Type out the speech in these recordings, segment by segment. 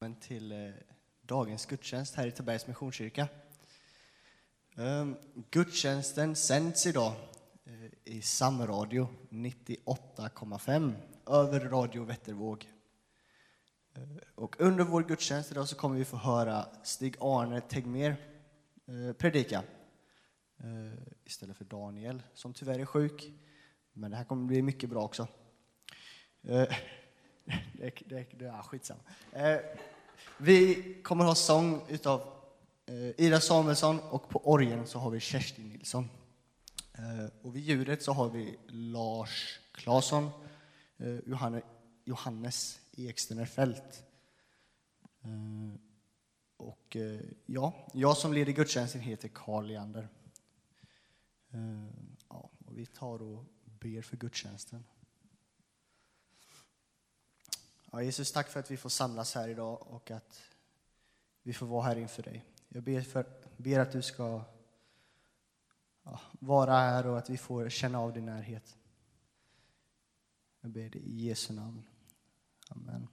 välkommen till eh, dagens gudstjänst här i Tabergs Missionskyrka. Ehm, gudstjänsten sänds idag eh, i Samradio 98,5 över Radio Vättervåg. Eh, och under vår gudstjänst idag så kommer vi få höra Stig-Arne Tegmer predika istället för Daniel som tyvärr är sjuk. Men det här kommer bli mycket bra också. Det, det, det är skitsamma. Vi kommer ha sång utav eh, Ida Samuelsson och på orgeln så har vi Kerstin Nilsson. Eh, och vid ljudet så har vi Lars Claesson, eh, Johannes Ekstener Fält. Och ja, jag som leder gudstjänsten heter Karl Leander. Ja, och vi tar och ber för gudstjänsten. Ja, Jesus, tack för att vi får samlas här idag och att vi får vara här inför dig. Jag ber, för, ber att du ska ja, vara här och att vi får känna av din närhet. Jag ber det i Jesu namn. Amen.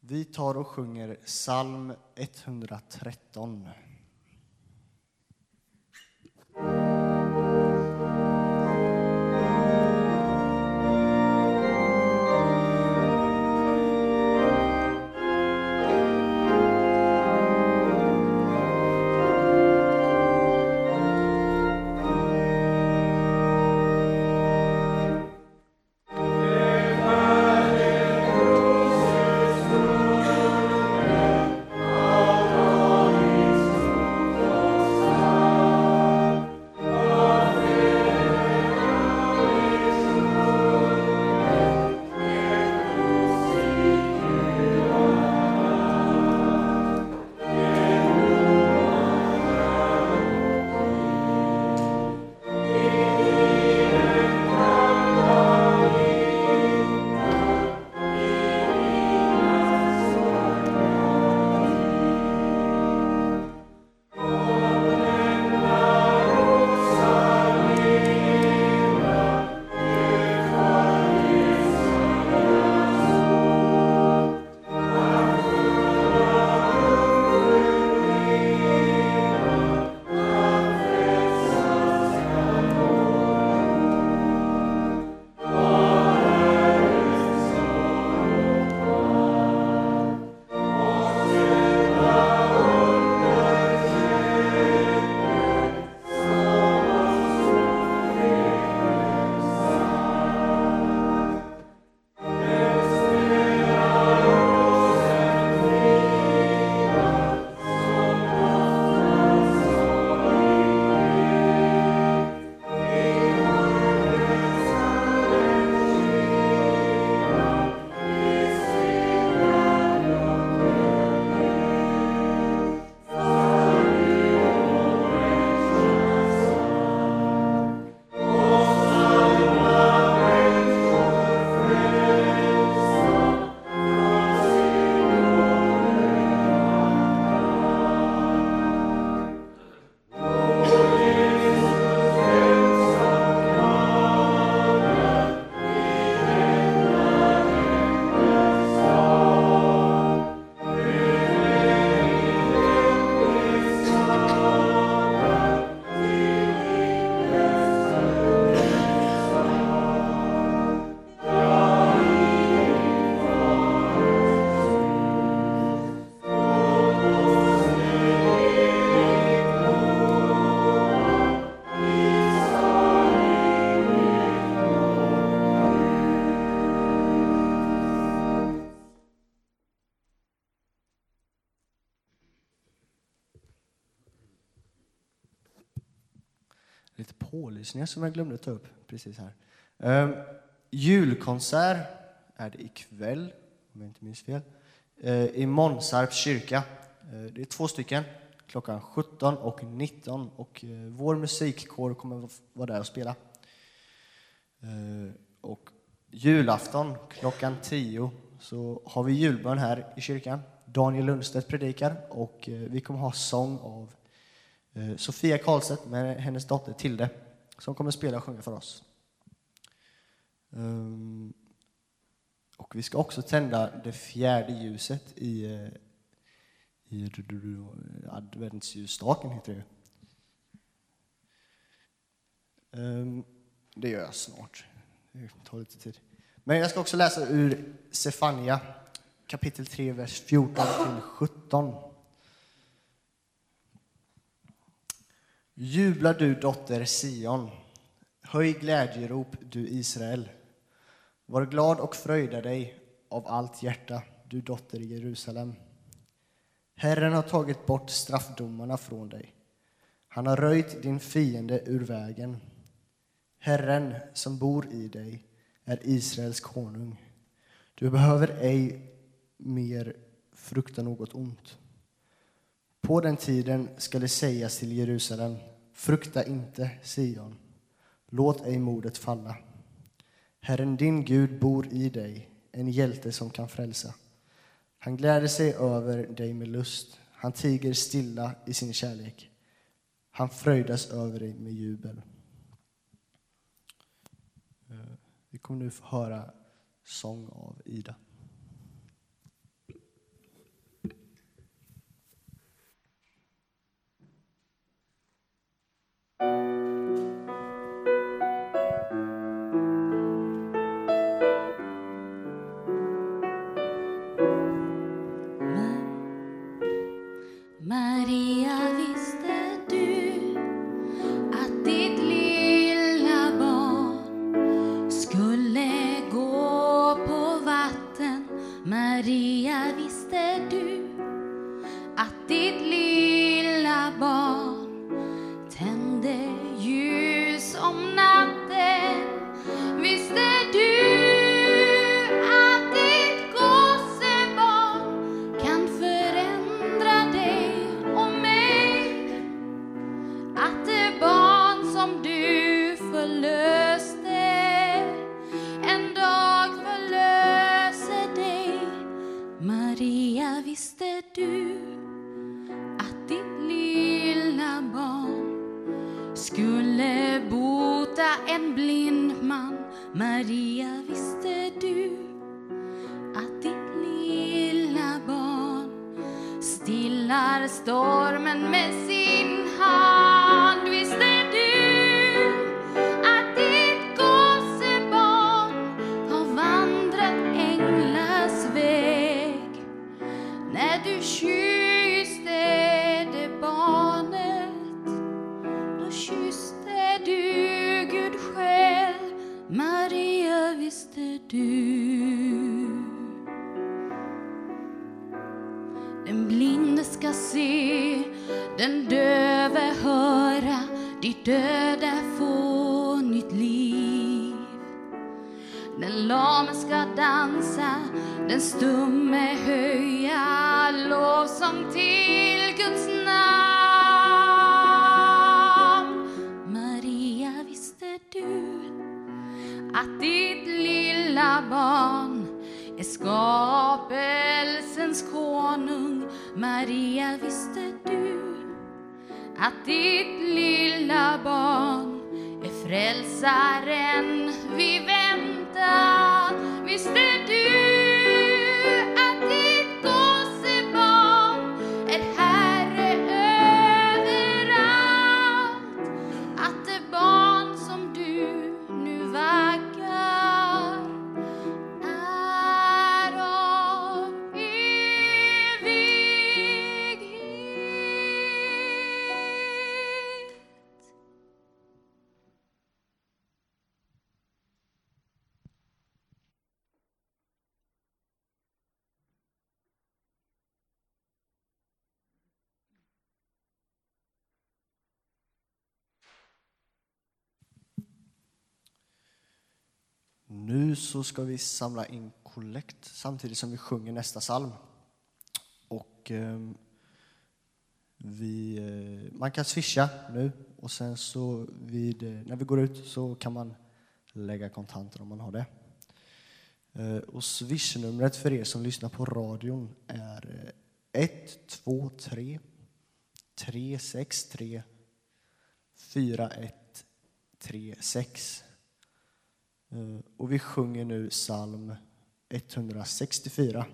Vi tar och sjunger psalm 113. Lite som jag glömde ta upp precis här. Um, julkonsert är det ikväll, om jag inte minns fel, uh, i Månsarps kyrka. Uh, det är två stycken, klockan 17 och 19 och uh, vår musikkår kommer vara där och spela. och julafton klockan 10 så har vi julbön här i kyrkan. Daniel Lundstedt predikar och eh, vi kommer ha sång av eh, Sofia Karlstedt med hennes dotter Tilde som kommer spela och sjunga för oss. Ehm, och vi ska också tända det fjärde ljuset i, eh, i adventsljusstaken, heter det ehm, Det gör jag snart. Det tar lite tid. Men jag ska också läsa ur Sefania kapitel 3, vers 14 till 17. Jubla du dotter Sion, höj glädjerop du Israel. Var glad och fröjda dig av allt hjärta, du dotter Jerusalem. Herren har tagit bort straffdomarna från dig. Han har röjt din fiende ur vägen. Herren som bor i dig är Israels konung. Du behöver ej mer frukta något ont. På den tiden skall det sägas till Jerusalem, frukta inte, Sion. Låt ej modet falla. Herren din Gud bor i dig, en hjälte som kan frälsa. Han gläder sig över dig med lust. Han tiger stilla i sin kärlek. Han fröjdas över dig med jubel. Eh, vi kommer nu få höra sång av Ida. Den lame ska dansa, den stumme höja lovsång till Guds namn. Maria, visste du att ditt lilla barn är skapelsens konung Maria, visste du att ditt lilla barn är frälsaren vi väntar Visste Nu så ska vi samla in kollekt samtidigt som vi sjunger nästa psalm. Och eh, vi, eh, man kan swisha nu och sen så vid, eh, när vi går ut så kan man lägga kontanter om man har det. Eh, och swishnumret för er som lyssnar på radion är eh, 123 363 4136. Eh, och vi sjunger nu psalm 164.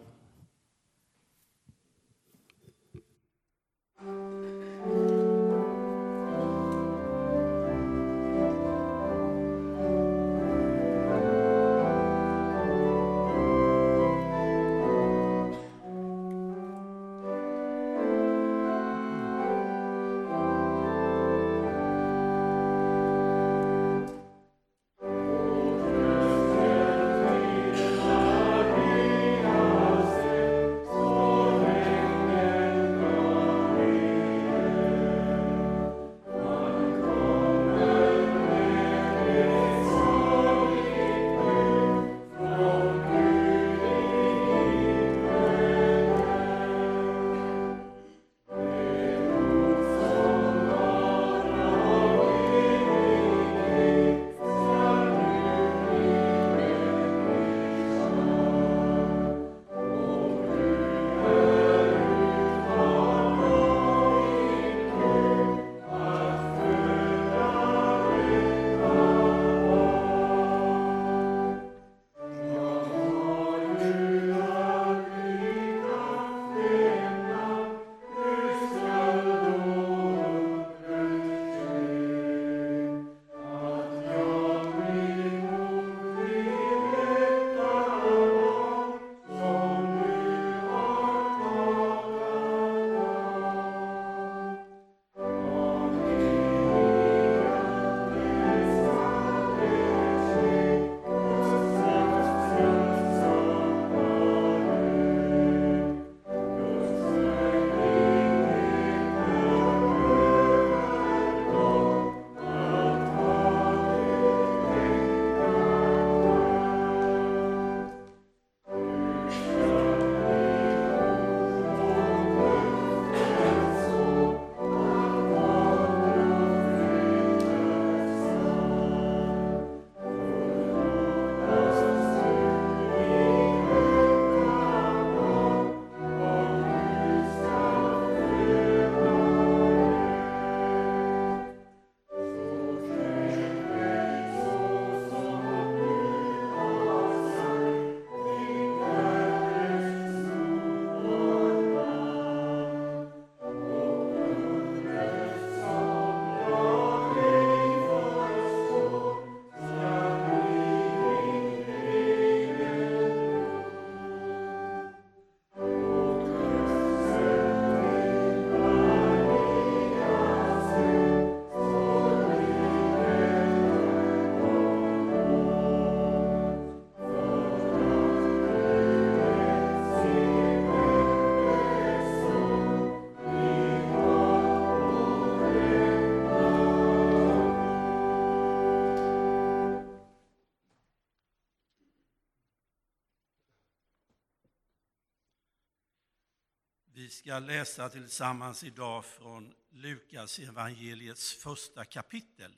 Vi ska läsa tillsammans idag från Lukas evangeliets första kapitel.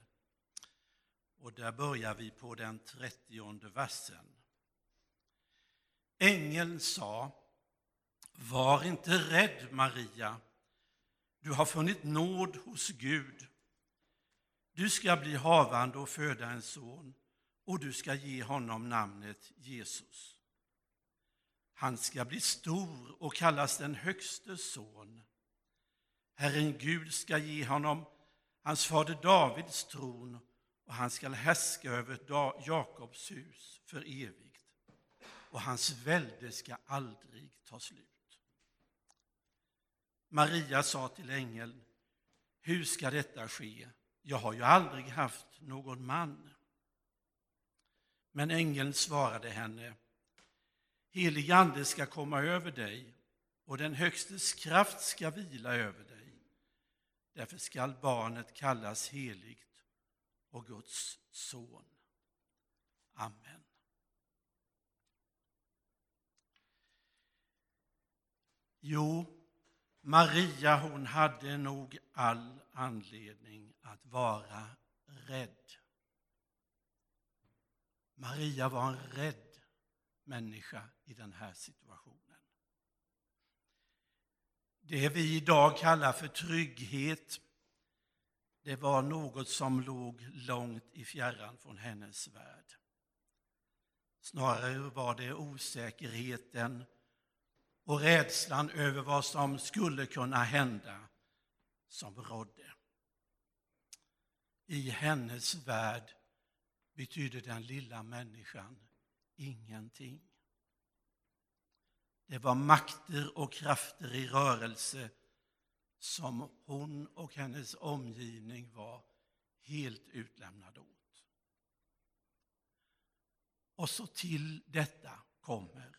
Och där börjar vi på den trettionde versen. Ängeln sa, var inte rädd Maria, du har funnit nåd hos Gud. Du ska bli havande och föda en son och du ska ge honom namnet Jesus. Han ska bli stor och kallas den högste son. Herren Gud ska ge honom hans fader Davids tron och han skall härska över Jakobs hus för evigt och hans välde ska aldrig ta slut. Maria sa till ängeln, hur ska detta ske? Jag har ju aldrig haft någon man. Men ängeln svarade henne, Helig ande ska komma över dig och den Högstes kraft ska vila över dig. Därför skall barnet kallas heligt och Guds son. Amen. Jo, Maria hon hade nog all anledning att vara rädd. Maria var en rädd människa i den här situationen. Det vi idag kallar för trygghet, det var något som låg långt i fjärran från hennes värld. Snarare var det osäkerheten och rädslan över vad som skulle kunna hända som rådde. I hennes värld betydde den lilla människan ingenting. Det var makter och krafter i rörelse som hon och hennes omgivning var helt utlämnade åt. Och så till detta kommer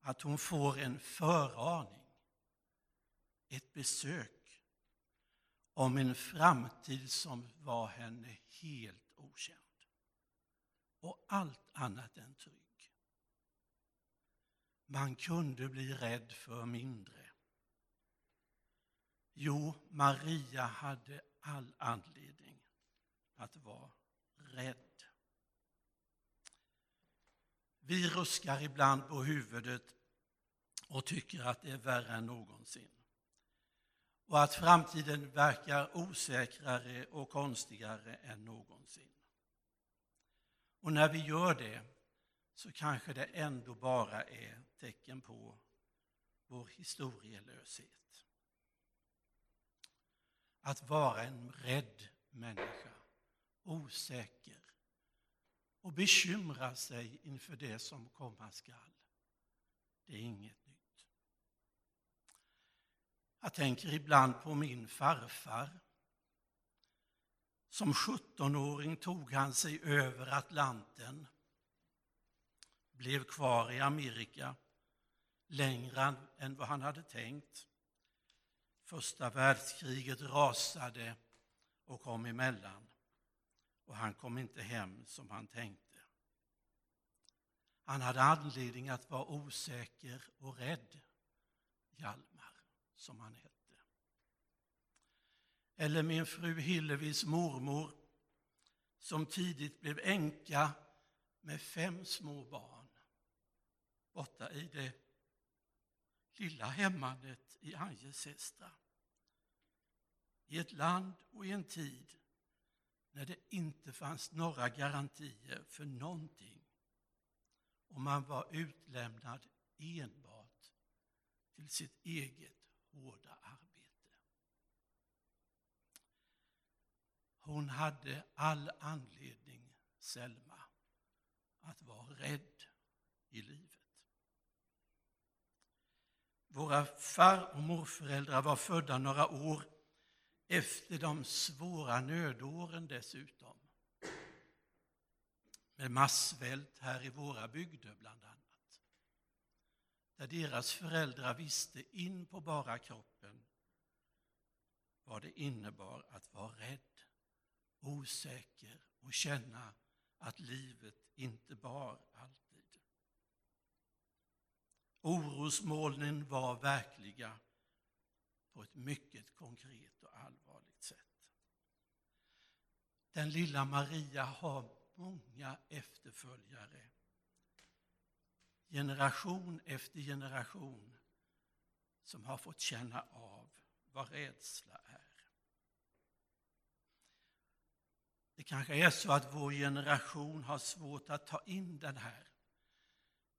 att hon får en föraning, ett besök om en framtid som var henne helt okänd och allt annat än trygg. Man kunde bli rädd för mindre. Jo, Maria hade all anledning att vara rädd. Vi ruskar ibland på huvudet och tycker att det är värre än någonsin. Och att framtiden verkar osäkrare och konstigare än någonsin. Och när vi gör det så kanske det ändå bara är tecken på vår historielöshet. Att vara en rädd människa, osäker och bekymra sig inför det som komma skall. Det är inget nytt. Jag tänker ibland på min farfar. Som 17-åring tog han sig över Atlanten, blev kvar i Amerika längre än vad han hade tänkt. Första världskriget rasade och kom emellan och han kom inte hem som han tänkte. Han hade anledning att vara osäker och rädd, Hjalmar, som han hette. Eller min fru Hillevis mormor, som tidigt blev änka med fem små barn borta i det lilla hemmanet i Angesestra. I ett land och i en tid när det inte fanns några garantier för någonting och man var utlämnad enbart till sitt eget hårda Hon hade all anledning, Selma, att vara rädd i livet. Våra far och morföräldrar var födda några år efter de svåra nödåren dessutom. Med massvält här i våra bygder bland annat. Där deras föräldrar visste in på bara kroppen vad det innebar att vara rädd, osäker och känna att livet inte bar alltid. Orosmolnen var verkliga på ett mycket konkret och allvarligt sätt. Den lilla Maria har många efterföljare. Generation efter generation som har fått känna av vad rädsla är. Det kanske är så att vår generation har svårt att ta in den här,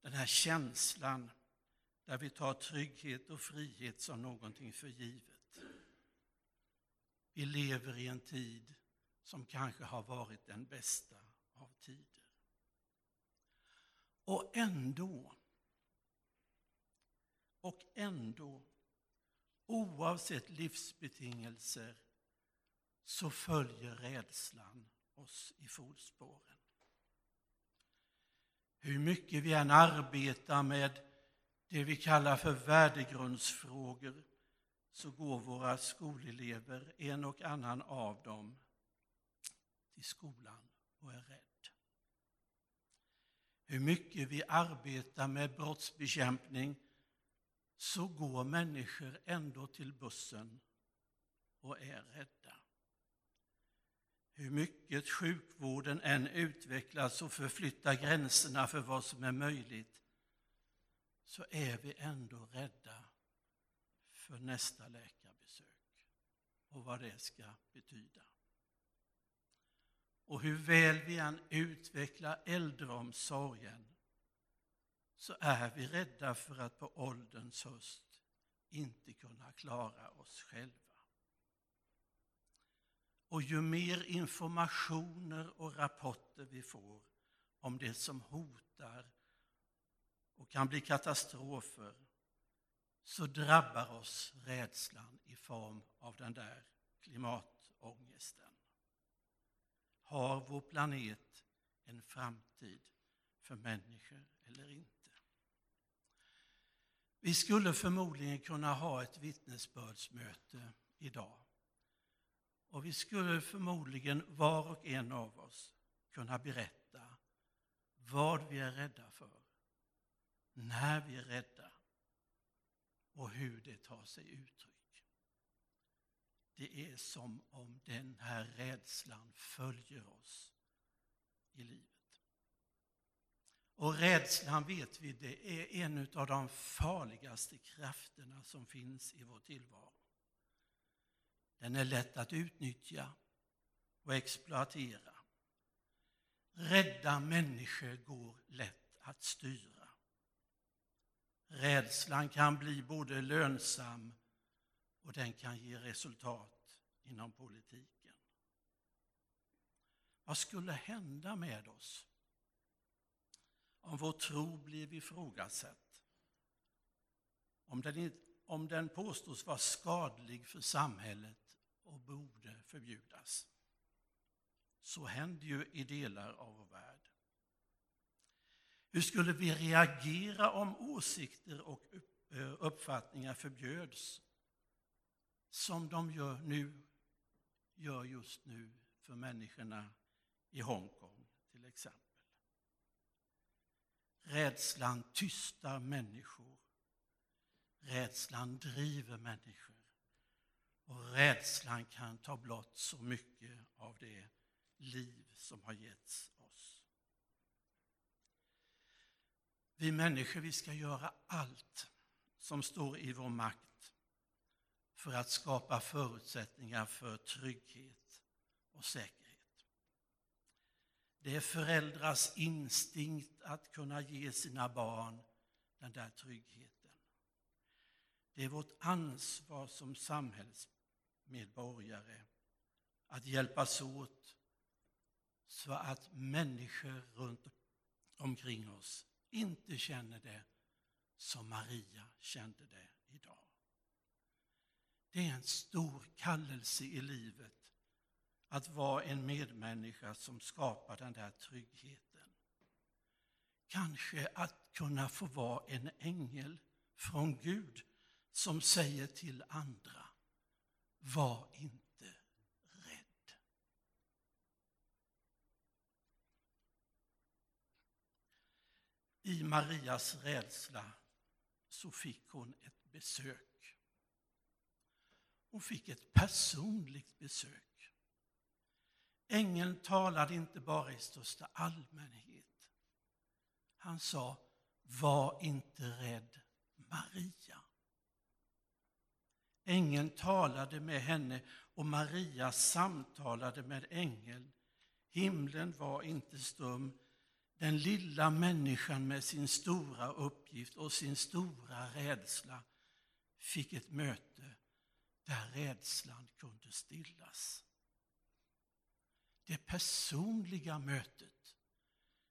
den här känslan där vi tar trygghet och frihet som någonting för givet. Vi lever i en tid som kanske har varit den bästa av tider. Och ändå, och ändå, oavsett livsbetingelser, så följer rädslan oss i fotspåren. Hur mycket vi än arbetar med det vi kallar för värdegrundsfrågor så går våra skolelever, en och annan av dem, till skolan och är rädd. Hur mycket vi arbetar med brottsbekämpning så går människor ändå till bussen och är rädda. Hur mycket sjukvården än utvecklas och förflyttar gränserna för vad som är möjligt så är vi ändå rädda för nästa läkarbesök och vad det ska betyda. Och hur väl vi än utvecklar äldreomsorgen så är vi rädda för att på ålderns höst inte kunna klara oss själva. Och ju mer informationer och rapporter vi får om det som hotar och kan bli katastrofer så drabbar oss rädslan i form av den där klimatångesten. Har vår planet en framtid för människor eller inte? Vi skulle förmodligen kunna ha ett vittnesbördsmöte idag. Och vi skulle förmodligen var och en av oss kunna berätta vad vi är rädda för, när vi är rädda och hur det tar sig uttryck. Det är som om den här rädslan följer oss i livet. Och rädslan vet vi, det är en av de farligaste krafterna som finns i vår tillvaro. Den är lätt att utnyttja och exploatera. Rädda människor går lätt att styra. Rädslan kan bli både lönsam och den kan ge resultat inom politiken. Vad skulle hända med oss om vår tro blev ifrågasatt? Om den, om den påstås vara skadlig för samhället och borde förbjudas. Så händer ju i delar av vår värld. Hur skulle vi reagera om åsikter och eh, uppfattningar förbjöds? Som de gör nu, gör just nu för människorna i Hongkong till exempel. Rädslan tystar människor. Rädslan driver människor. Och rädslan kan ta blott så mycket av det liv som har getts oss. Vi människor, vi ska göra allt som står i vår makt för att skapa förutsättningar för trygghet och säkerhet. Det är föräldrars instinkt att kunna ge sina barn den där tryggheten. Det är vårt ansvar som medborgare, att hjälpas åt så att människor runt omkring oss inte känner det som Maria kände det idag. Det är en stor kallelse i livet att vara en medmänniska som skapar den där tryggheten. Kanske att kunna få vara en ängel från Gud som säger till andra, var inte rädd. I Marias rädsla så fick hon ett besök. Hon fick ett personligt besök. Ängeln talade inte bara i största allmänhet. Han sa, var inte rädd Maria. Ängeln talade med henne och Maria samtalade med ängeln. Himlen var inte stum. Den lilla människan med sin stora uppgift och sin stora rädsla fick ett möte där rädslan kunde stillas. Det personliga mötet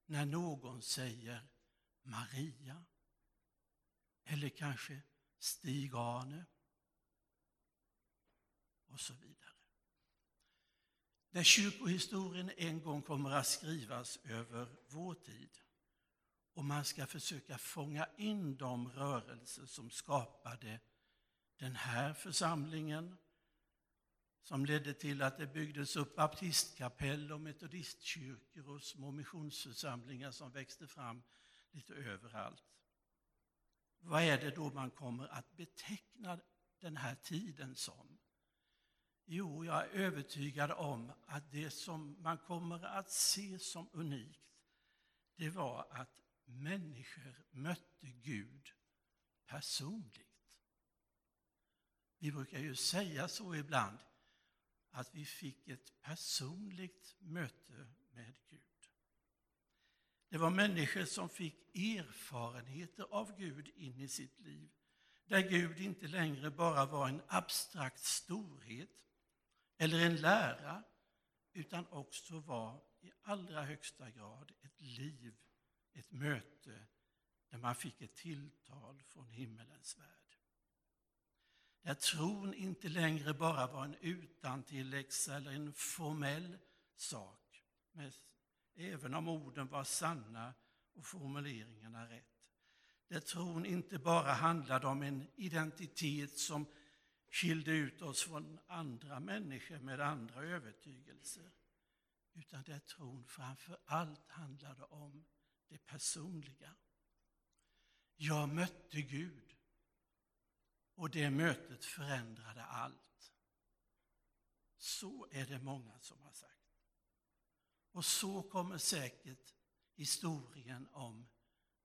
när någon säger Maria eller kanske Stig-Arne och så vidare. När kyrkohistorien en gång kommer att skrivas över vår tid och man ska försöka fånga in de rörelser som skapade den här församlingen som ledde till att det byggdes upp baptistkapell och metodistkyrkor och små missionsförsamlingar som växte fram lite överallt. Vad är det då man kommer att beteckna den här tiden som? Jo, jag är övertygad om att det som man kommer att se som unikt, det var att människor mötte Gud personligt. Vi brukar ju säga så ibland, att vi fick ett personligt möte med Gud. Det var människor som fick erfarenheter av Gud in i sitt liv. Där Gud inte längre bara var en abstrakt storhet eller en lära, utan också var i allra högsta grad ett liv, ett möte där man fick ett tilltal från himmelens värld. Där tron inte längre bara var en utantilläxa eller en formell sak, även om orden var sanna och formuleringarna rätt. Där tron inte bara handlade om en identitet som skilde ut oss från andra människor med andra övertygelser, utan där tron framför allt handlade om det personliga. Jag mötte Gud och det mötet förändrade allt. Så är det många som har sagt. Och så kommer säkert historien om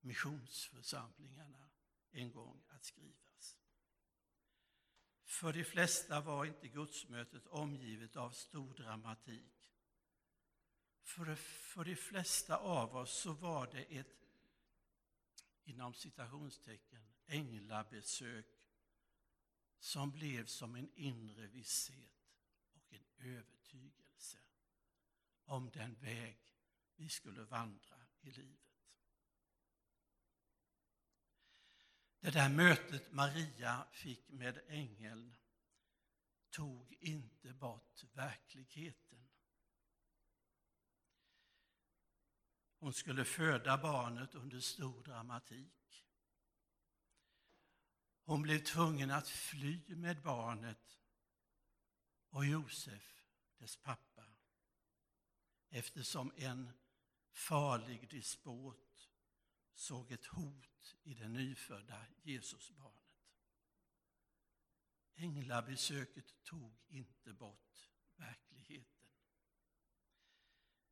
missionsförsamlingarna en gång att skrivas. För de flesta var inte gudsmötet omgivet av stor dramatik. För, för de flesta av oss så var det ett, inom citationstecken, änglabesök som blev som en inre visshet och en övertygelse om den väg vi skulle vandra i livet. Det där mötet Maria fick med ängeln tog inte bort verkligheten. Hon skulle föda barnet under stor dramatik. Hon blev tvungen att fly med barnet och Josef, dess pappa, eftersom en farlig despot såg ett hot i det nyfödda Jesusbarnet. Änglabesöket tog inte bort verkligheten.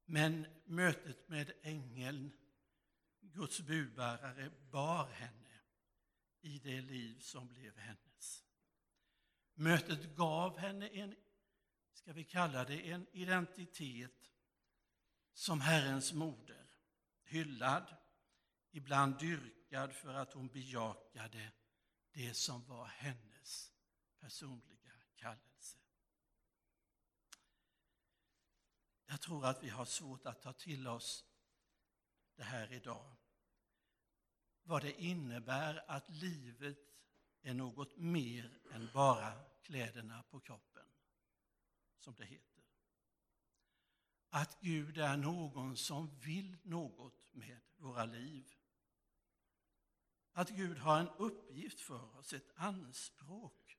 Men mötet med ängeln, Guds budbärare, bar henne i det liv som blev hennes. Mötet gav henne en, ska vi kalla det, en identitet som Herrens moder, hyllad, ibland dyrkad för att hon bejakade det som var hennes personliga kallelse. Jag tror att vi har svårt att ta till oss det här idag. Vad det innebär att livet är något mer än bara kläderna på kroppen, som det heter att Gud är någon som vill något med våra liv. Att Gud har en uppgift för oss, ett anspråk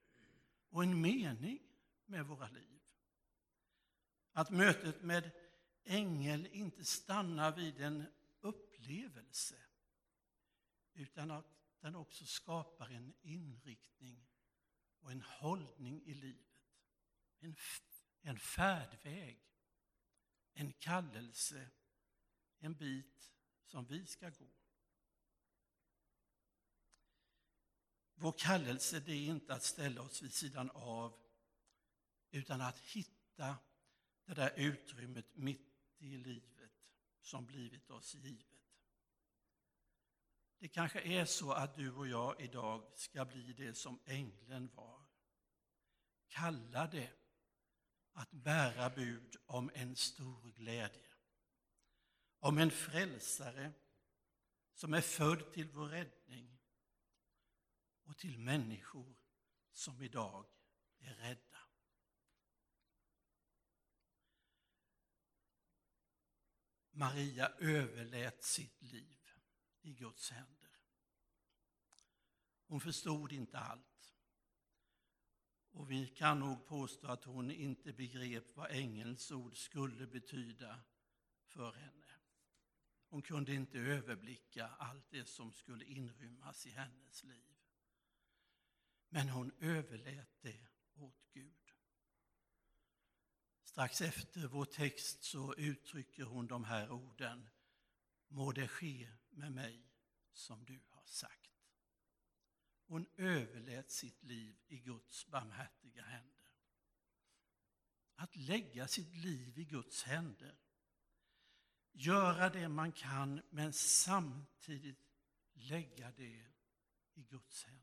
och en mening med våra liv. Att mötet med ängel inte stannar vid en upplevelse utan att den också skapar en inriktning och en hållning i livet. En, en färdväg en kallelse, en bit som vi ska gå. Vår kallelse det är inte att ställa oss vid sidan av utan att hitta det där utrymmet mitt i livet som blivit oss givet. Det kanske är så att du och jag idag ska bli det som ängeln var. Kalla det att bära bud om en stor glädje. Om en frälsare som är född till vår räddning och till människor som idag är rädda. Maria överlät sitt liv i Guds händer. Hon förstod inte allt. Och vi kan nog påstå att hon inte begrep vad ängelns ord skulle betyda för henne. Hon kunde inte överblicka allt det som skulle inrymmas i hennes liv. Men hon överlät det åt Gud. Strax efter vår text så uttrycker hon de här orden. Må det ske med mig som du har sagt. Hon överlät sitt liv i Guds barmhärtiga händer. Att lägga sitt liv i Guds händer. Göra det man kan, men samtidigt lägga det i Guds händer.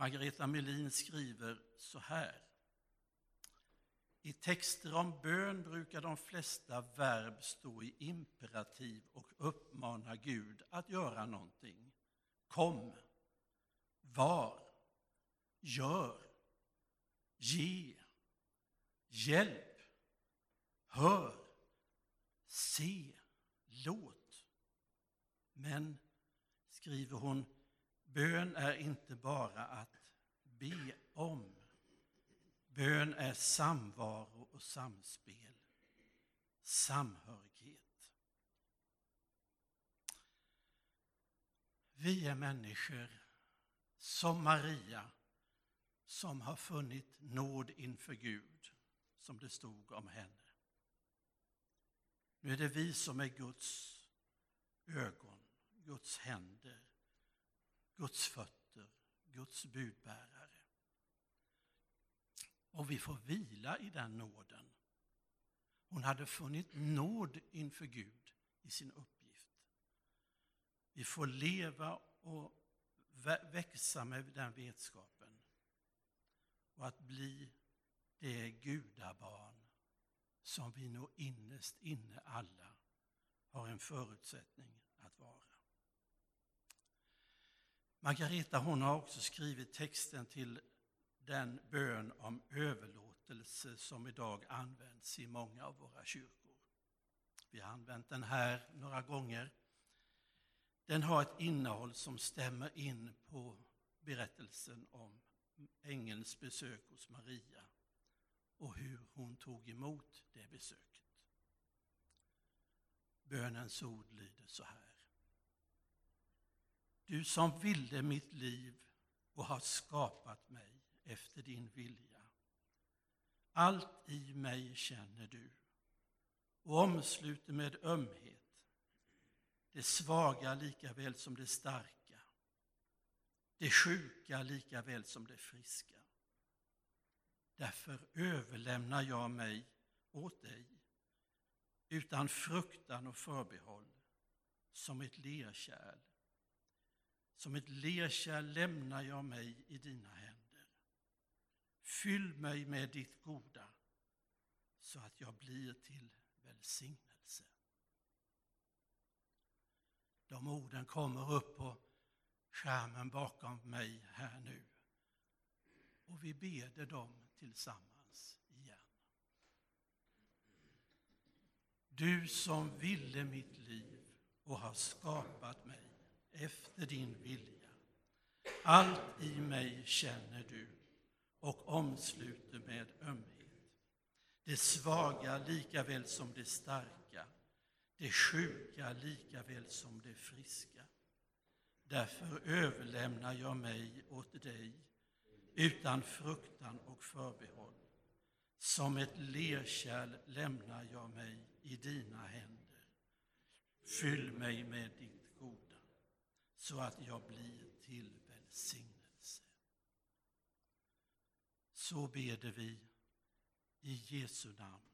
Margareta Melin skriver så här. I texter om bön brukar de flesta verb stå i imperativ och uppmana Gud att göra någonting. Kom, var, gör, ge, hjälp, hör, se, låt. Men, skriver hon, bön är inte bara att be om. Bön är samvaro och samspel, samhörighet. Vi är människor som Maria som har funnit nåd inför Gud, som det stod om henne. Nu är det vi som är Guds ögon, Guds händer, Guds fötter, Guds budbärare. Och vi får vila i den nåden. Hon hade funnit nåd inför Gud i sin uppgift. Vi får leva och växa med den vetskapen och att bli det gudabarn som vi nog innerst inne alla har en förutsättning att vara. Margareta hon har också skrivit texten till den bön om överlåtelse som idag används i många av våra kyrkor. Vi har använt den här några gånger. Den har ett innehåll som stämmer in på berättelsen om ängelns besök hos Maria och hur hon tog emot det besöket. Bönens ord lyder så här. Du som ville mitt liv och har skapat mig efter din vilja. Allt i mig känner du och omsluter med ömhet det svaga lika väl som det starka, det sjuka lika väl som det friska. Därför överlämnar jag mig åt dig utan fruktan och förbehåll som ett lerkärl. Som ett lerkärl lämnar jag mig i dina händer. Fyll mig med ditt goda så att jag blir till välsignelse. De orden kommer upp på skärmen bakom mig här nu. Och vi beder dem tillsammans igen. Du som ville mitt liv och har skapat mig efter din vilja. Allt i mig känner du och omsluter med ömhet. Det svaga lika väl som det starka, det sjuka lika väl som det friska. Därför överlämnar jag mig åt dig utan fruktan och förbehåll. Som ett lerkärl lämnar jag mig i dina händer. Fyll mig med ditt så att jag blir till välsignelse. Så beder vi i Jesu namn.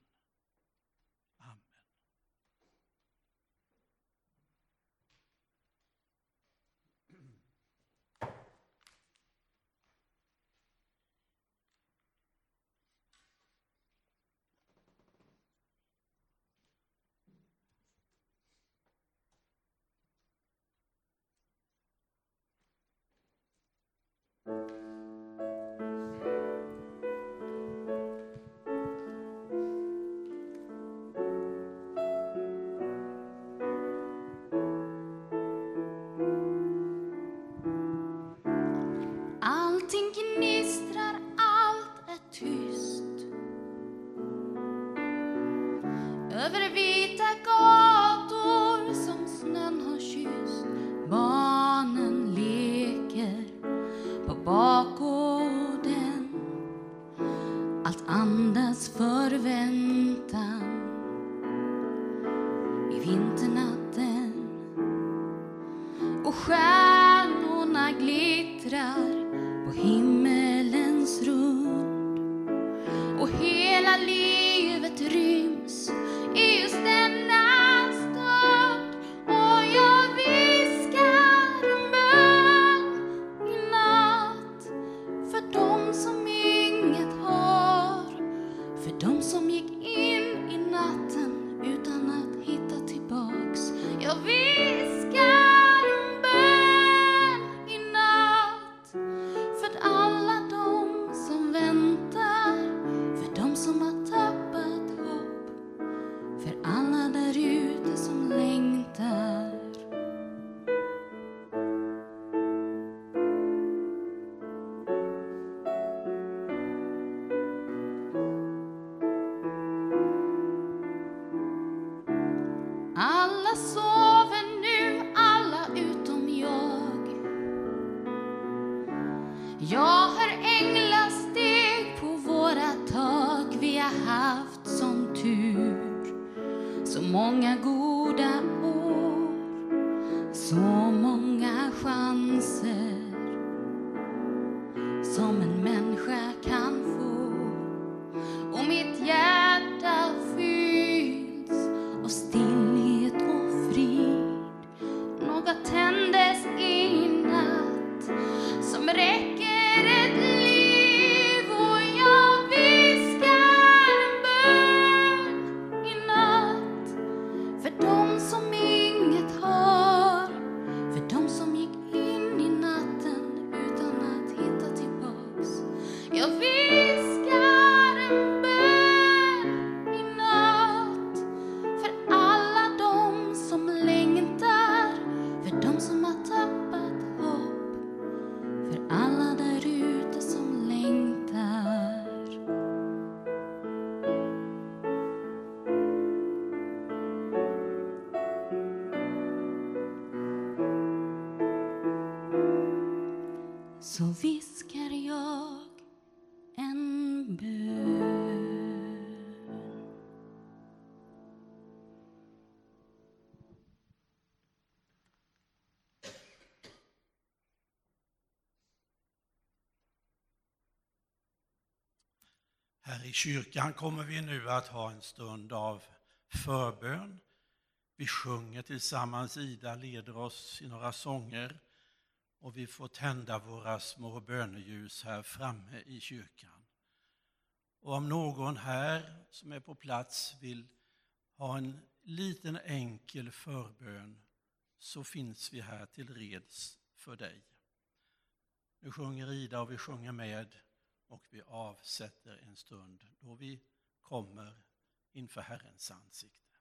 Haft sån tur. Så många goda i kyrkan kommer vi nu att ha en stund av förbön. Vi sjunger tillsammans, Ida leder oss i några sånger och vi får tända våra små böneljus här framme i kyrkan. Och om någon här som är på plats vill ha en liten enkel förbön så finns vi här till reds för dig. Nu sjunger Ida och vi sjunger med och vi avsätter en stund då vi kommer inför Herrens ansikte.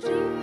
Jesus.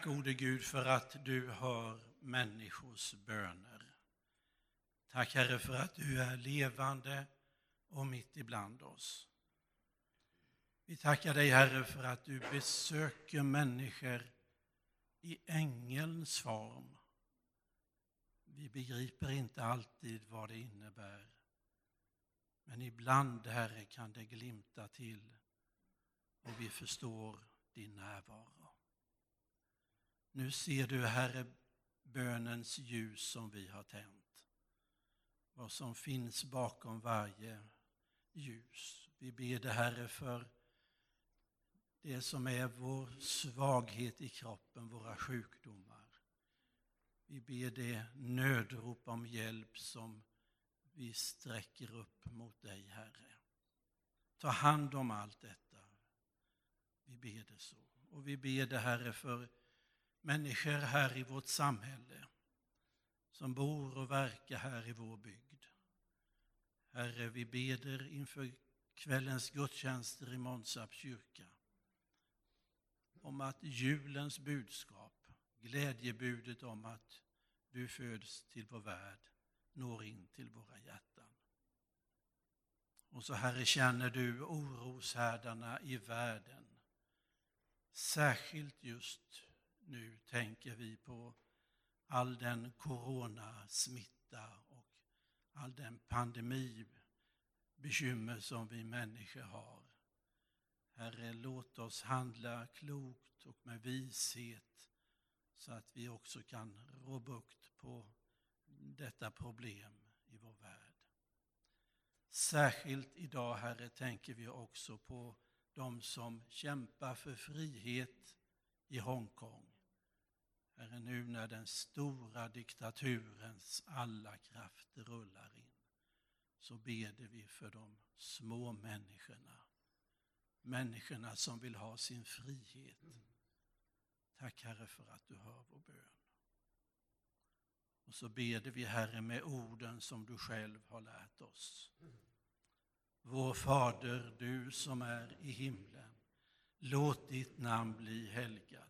Tack gode Gud för att du hör människors böner. Tack Herre för att du är levande och mitt ibland oss. Vi tackar dig Herre för att du besöker människor i ängelns form. Vi begriper inte alltid vad det innebär. Men ibland, Herre, kan det glimta till och vi förstår din närvaro. Nu ser du, Herre, bönens ljus som vi har tänt. Vad som finns bakom varje ljus. Vi ber dig, Herre, för det som är vår svaghet i kroppen, våra sjukdomar. Vi ber det nödrop om hjälp som vi sträcker upp mot dig, Herre. Ta hand om allt detta. Vi ber det så. Och vi ber det, Herre, för människor här i vårt samhälle som bor och verkar här i vår bygd. Herre, vi beder inför kvällens gudstjänster i Månsarps kyrka om att julens budskap, glädjebudet om att du föds till vår värld, når in till våra hjärtan. Och så Herre känner du oroshärdarna i världen. Särskilt just nu tänker vi på all den coronasmitta och all den pandemibekymmer som vi människor har. Herre, låt oss handla klokt och med vishet så att vi också kan rå bukt på detta problem i vår värld. Särskilt idag, Herre, tänker vi också på de som kämpar för frihet i Hongkong. Herre, nu när den stora diktaturens alla krafter rullar in så beder vi för de små människorna. Människorna som vill ha sin frihet. Tack Herre för att du hör vår bön. Och så beder vi Herre med orden som du själv har lärt oss. Vår Fader, du som är i himlen. Låt ditt namn bli helgat.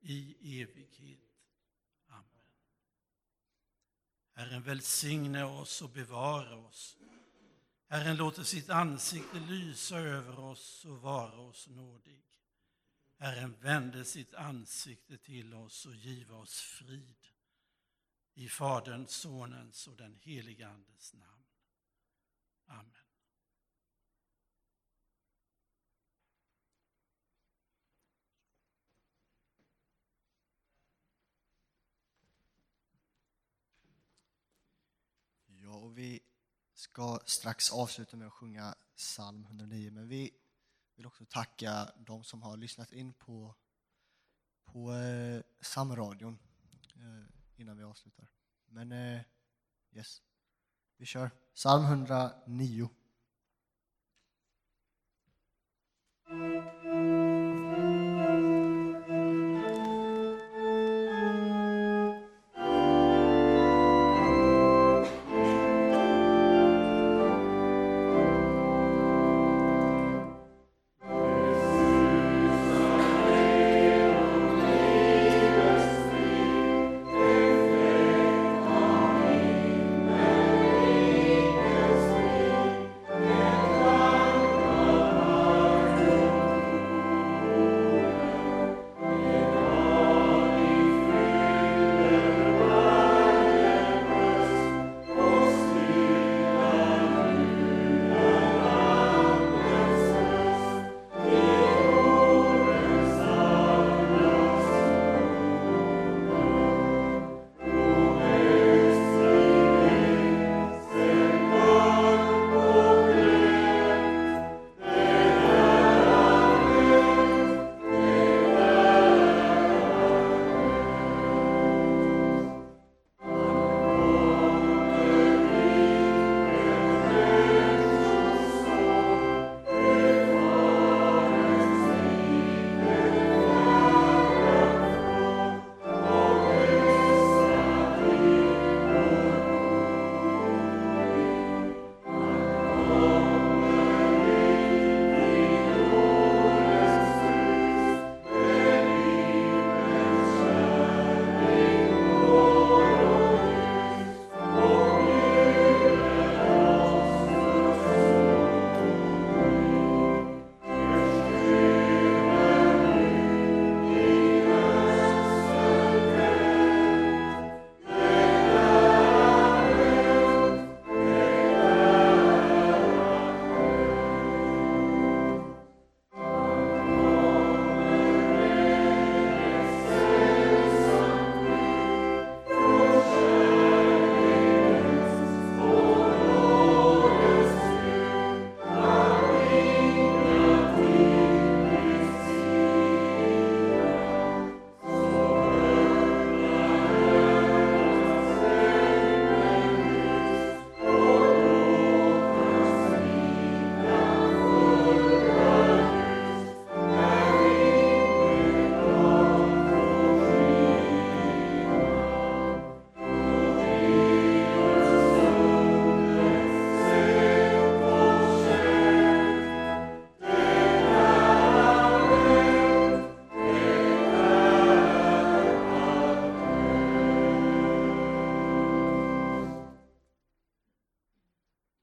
i evighet. Amen. Herren välsigne oss och bevara oss. Herren låter sitt ansikte lysa över oss och vara oss nådig. Herren vände sitt ansikte till oss och giva oss frid. I Faderns, Sonens och den helige Andes namn. Amen. idag och vi ska strax avsluta med att sjunga psalm 109 men vi vill också tacka de som har lyssnat in på, på eh, samradion eh, innan vi avslutar. Men eh, yes, vi kör psalm 109.